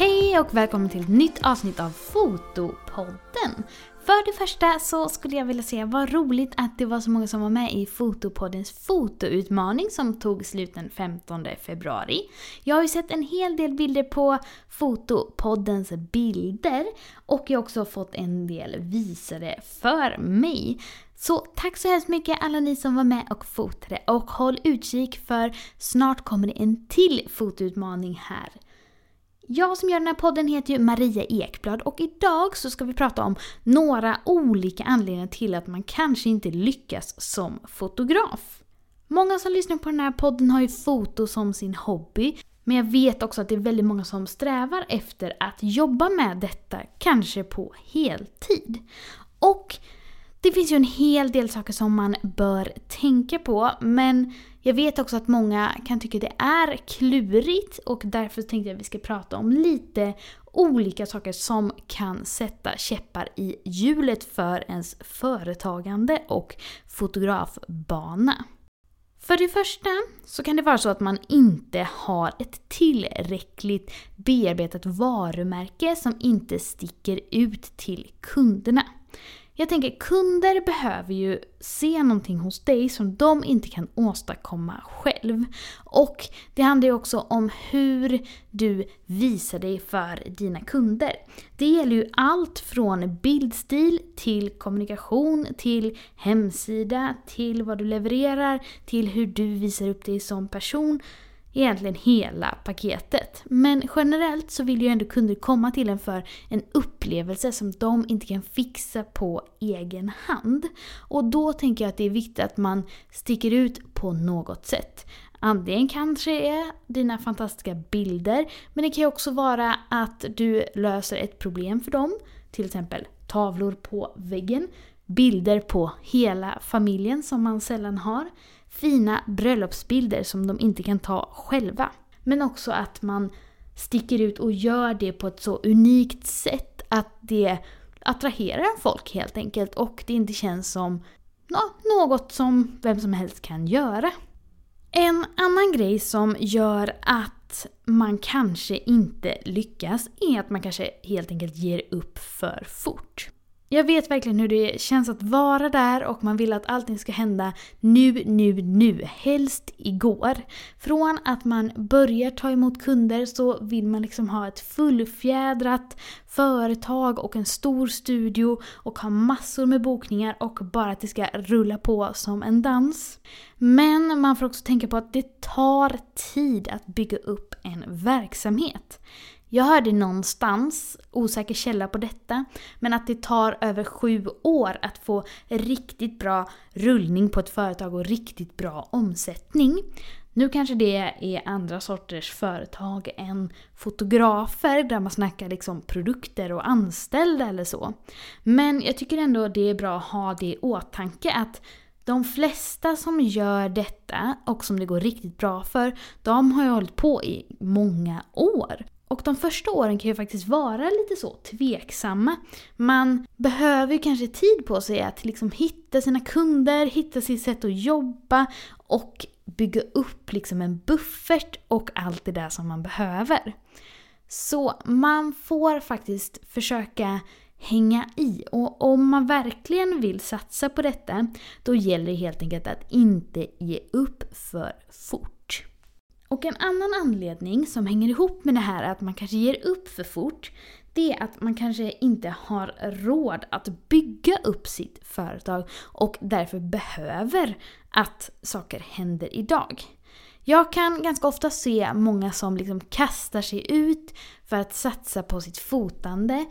Hej och välkommen till ett nytt avsnitt av Fotopodden. För det första så skulle jag vilja säga vad roligt att det var så många som var med i Fotopoddens fotoutmaning som tog slut den 15 februari. Jag har ju sett en hel del bilder på Fotopoddens bilder och jag har också fått en del visade för mig. Så tack så hemskt mycket alla ni som var med och fotade och håll utkik för snart kommer det en till fotoutmaning här. Jag som gör den här podden heter ju Maria Ekblad och idag så ska vi prata om några olika anledningar till att man kanske inte lyckas som fotograf. Många som lyssnar på den här podden har ju foto som sin hobby. Men jag vet också att det är väldigt många som strävar efter att jobba med detta, kanske på heltid. Och det finns ju en hel del saker som man bör tänka på, men jag vet också att många kan tycka det är klurigt och därför tänkte jag att vi ska prata om lite olika saker som kan sätta käppar i hjulet för ens företagande och fotografbana. För det första så kan det vara så att man inte har ett tillräckligt bearbetat varumärke som inte sticker ut till kunderna. Jag tänker kunder behöver ju se någonting hos dig som de inte kan åstadkomma själv. Och det handlar ju också om hur du visar dig för dina kunder. Det gäller ju allt från bildstil till kommunikation, till hemsida, till vad du levererar, till hur du visar upp dig som person egentligen hela paketet. Men generellt så vill ju ändå kunder komma till en för en upplevelse som de inte kan fixa på egen hand. Och då tänker jag att det är viktigt att man sticker ut på något sätt. Antingen kanske är dina fantastiska bilder, men det kan ju också vara att du löser ett problem för dem. Till exempel tavlor på väggen, bilder på hela familjen som man sällan har fina bröllopsbilder som de inte kan ta själva. Men också att man sticker ut och gör det på ett så unikt sätt att det attraherar folk helt enkelt och det inte känns som något som vem som helst kan göra. En annan grej som gör att man kanske inte lyckas är att man kanske helt enkelt ger upp för fort. Jag vet verkligen hur det känns att vara där och man vill att allting ska hända nu, nu, nu. Helst igår. Från att man börjar ta emot kunder så vill man liksom ha ett fullfjädrat företag och en stor studio och ha massor med bokningar och bara att det ska rulla på som en dans. Men man får också tänka på att det tar tid att bygga upp en verksamhet. Jag hörde någonstans, osäker källa på detta, men att det tar över sju år att få riktigt bra rullning på ett företag och riktigt bra omsättning. Nu kanske det är andra sorters företag än fotografer där man snackar liksom produkter och anställda eller så. Men jag tycker ändå det är bra att ha det i åtanke att de flesta som gör detta och som det går riktigt bra för, de har ju hållit på i många år. Och de första åren kan ju faktiskt vara lite så tveksamma. Man behöver ju kanske tid på sig att liksom hitta sina kunder, hitta sitt sätt att jobba och bygga upp liksom en buffert och allt det där som man behöver. Så man får faktiskt försöka hänga i. Och om man verkligen vill satsa på detta, då gäller det helt enkelt att inte ge upp för fort. Och en annan anledning som hänger ihop med det här att man kanske ger upp för fort, det är att man kanske inte har råd att bygga upp sitt företag och därför behöver att saker händer idag. Jag kan ganska ofta se många som liksom kastar sig ut för att satsa på sitt fotande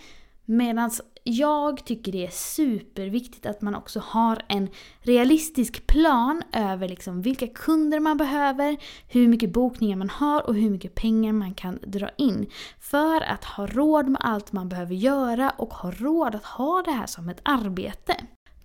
Medan jag tycker det är superviktigt att man också har en realistisk plan över liksom vilka kunder man behöver, hur mycket bokningar man har och hur mycket pengar man kan dra in. För att ha råd med allt man behöver göra och ha råd att ha det här som ett arbete.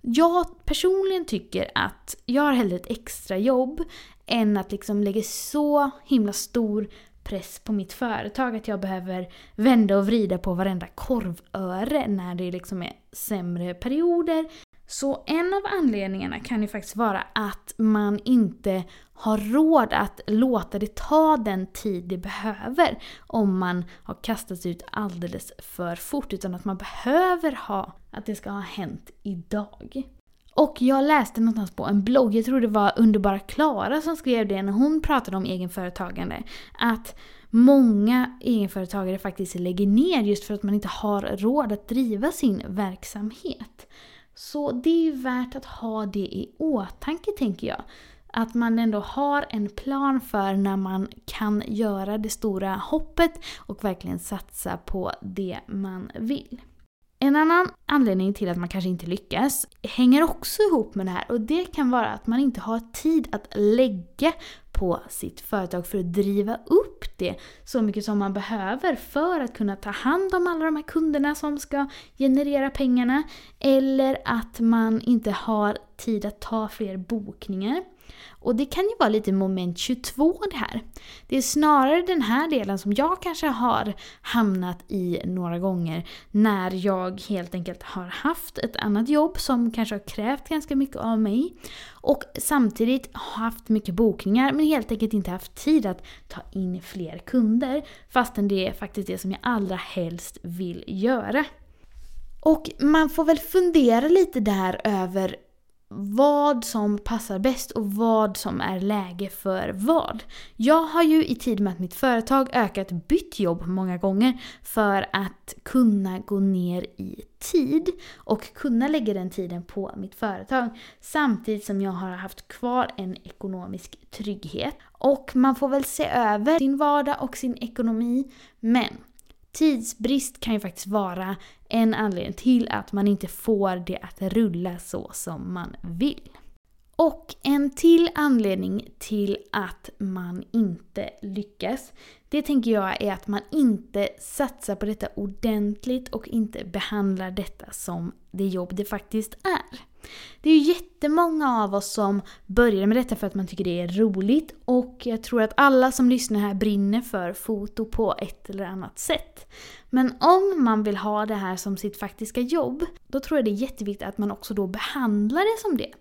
Jag personligen tycker att jag har hellre ett extra jobb än att liksom lägga så himla stor press på mitt företag att jag behöver vända och vrida på varenda korvöre när det liksom är sämre perioder. Så en av anledningarna kan ju faktiskt vara att man inte har råd att låta det ta den tid det behöver om man har kastats ut alldeles för fort. Utan att man behöver ha att det ska ha hänt idag. Och jag läste någonstans på en blogg, jag tror det var Underbara Klara som skrev det när hon pratade om egenföretagande. Att många egenföretagare faktiskt lägger ner just för att man inte har råd att driva sin verksamhet. Så det är ju värt att ha det i åtanke tänker jag. Att man ändå har en plan för när man kan göra det stora hoppet och verkligen satsa på det man vill. En annan anledning till att man kanske inte lyckas hänger också ihop med det här och det kan vara att man inte har tid att lägga på sitt företag för att driva upp det så mycket som man behöver för att kunna ta hand om alla de här kunderna som ska generera pengarna. Eller att man inte har tid att ta fler bokningar. Och det kan ju vara lite moment 22 det här. Det är snarare den här delen som jag kanske har hamnat i några gånger när jag helt enkelt har haft ett annat jobb som kanske har krävt ganska mycket av mig och samtidigt haft mycket bokningar men helt enkelt inte haft tid att ta in fler kunder fastän det är faktiskt det som jag allra helst vill göra. Och man får väl fundera lite där över vad som passar bäst och vad som är läge för vad. Jag har ju i tid med att mitt företag ökat bytt jobb många gånger för att kunna gå ner i tid och kunna lägga den tiden på mitt företag samtidigt som jag har haft kvar en ekonomisk trygghet. Och man får väl se över sin vardag och sin ekonomi men Tidsbrist kan ju faktiskt vara en anledning till att man inte får det att rulla så som man vill. Och en till anledning till att man inte lyckas, det tänker jag är att man inte satsar på detta ordentligt och inte behandlar detta som det jobb det faktiskt är. Det är ju jättemånga av oss som börjar med detta för att man tycker det är roligt och jag tror att alla som lyssnar här brinner för foto på ett eller annat sätt. Men om man vill ha det här som sitt faktiska jobb, då tror jag det är jätteviktigt att man också då behandlar det som det.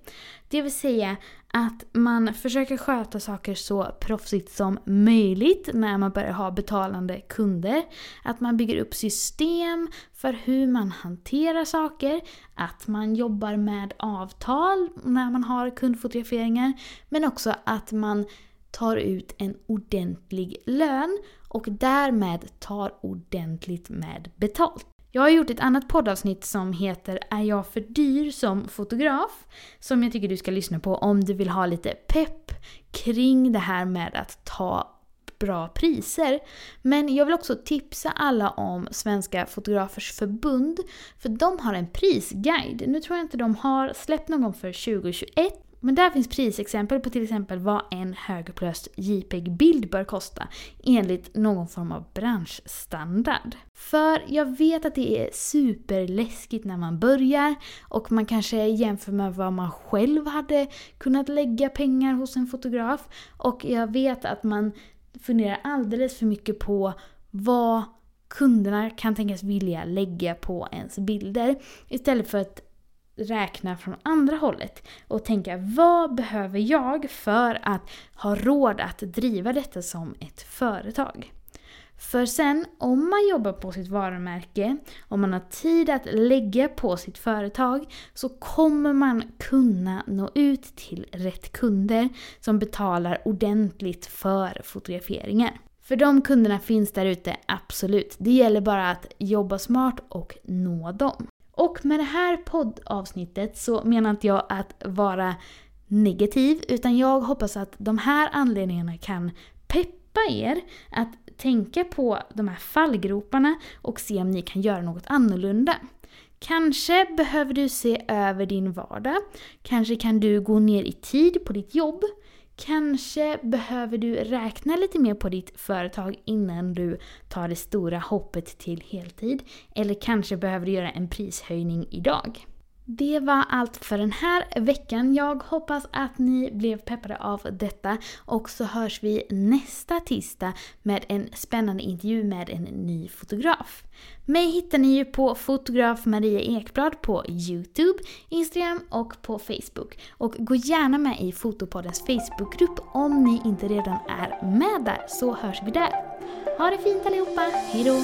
Det vill säga att man försöker sköta saker så proffsigt som möjligt när man börjar ha betalande kunder. Att man bygger upp system för hur man hanterar saker. Att man jobbar med avtal när man har kundfotograferingar. Men också att man tar ut en ordentlig lön och därmed tar ordentligt med betalt. Jag har gjort ett annat poddavsnitt som heter Är jag för dyr som fotograf? Som jag tycker du ska lyssna på om du vill ha lite pepp kring det här med att ta bra priser. Men jag vill också tipsa alla om Svenska Fotografers Förbund. För de har en prisguide. Nu tror jag inte de har släppt någon för 2021. Men där finns prisexempel på till exempel vad en högupplöst JPEG-bild bör kosta enligt någon form av branschstandard. För jag vet att det är superläskigt när man börjar och man kanske jämför med vad man själv hade kunnat lägga pengar hos en fotograf och jag vet att man funderar alldeles för mycket på vad kunderna kan tänkas vilja lägga på ens bilder istället för att räkna från andra hållet och tänka vad behöver jag för att ha råd att driva detta som ett företag? För sen, om man jobbar på sitt varumärke, om man har tid att lägga på sitt företag, så kommer man kunna nå ut till rätt kunder som betalar ordentligt för fotograferingar. För de kunderna finns där ute, absolut. Det gäller bara att jobba smart och nå dem. Och med det här poddavsnittet så menar inte jag att vara negativ, utan jag hoppas att de här anledningarna kan peppa er att tänka på de här fallgroparna och se om ni kan göra något annorlunda. Kanske behöver du se över din vardag. Kanske kan du gå ner i tid på ditt jobb. Kanske behöver du räkna lite mer på ditt företag innan du tar det stora hoppet till heltid. Eller kanske behöver du göra en prishöjning idag. Det var allt för den här veckan. Jag hoppas att ni blev peppade av detta och så hörs vi nästa tisdag med en spännande intervju med en ny fotograf. Mig hittar ni ju på fotograf Maria Ekblad på Youtube, Instagram och på Facebook. Och gå gärna med i Fotopoddens Facebookgrupp om ni inte redan är med där så hörs vi där. Ha det fint allihopa, hejdå!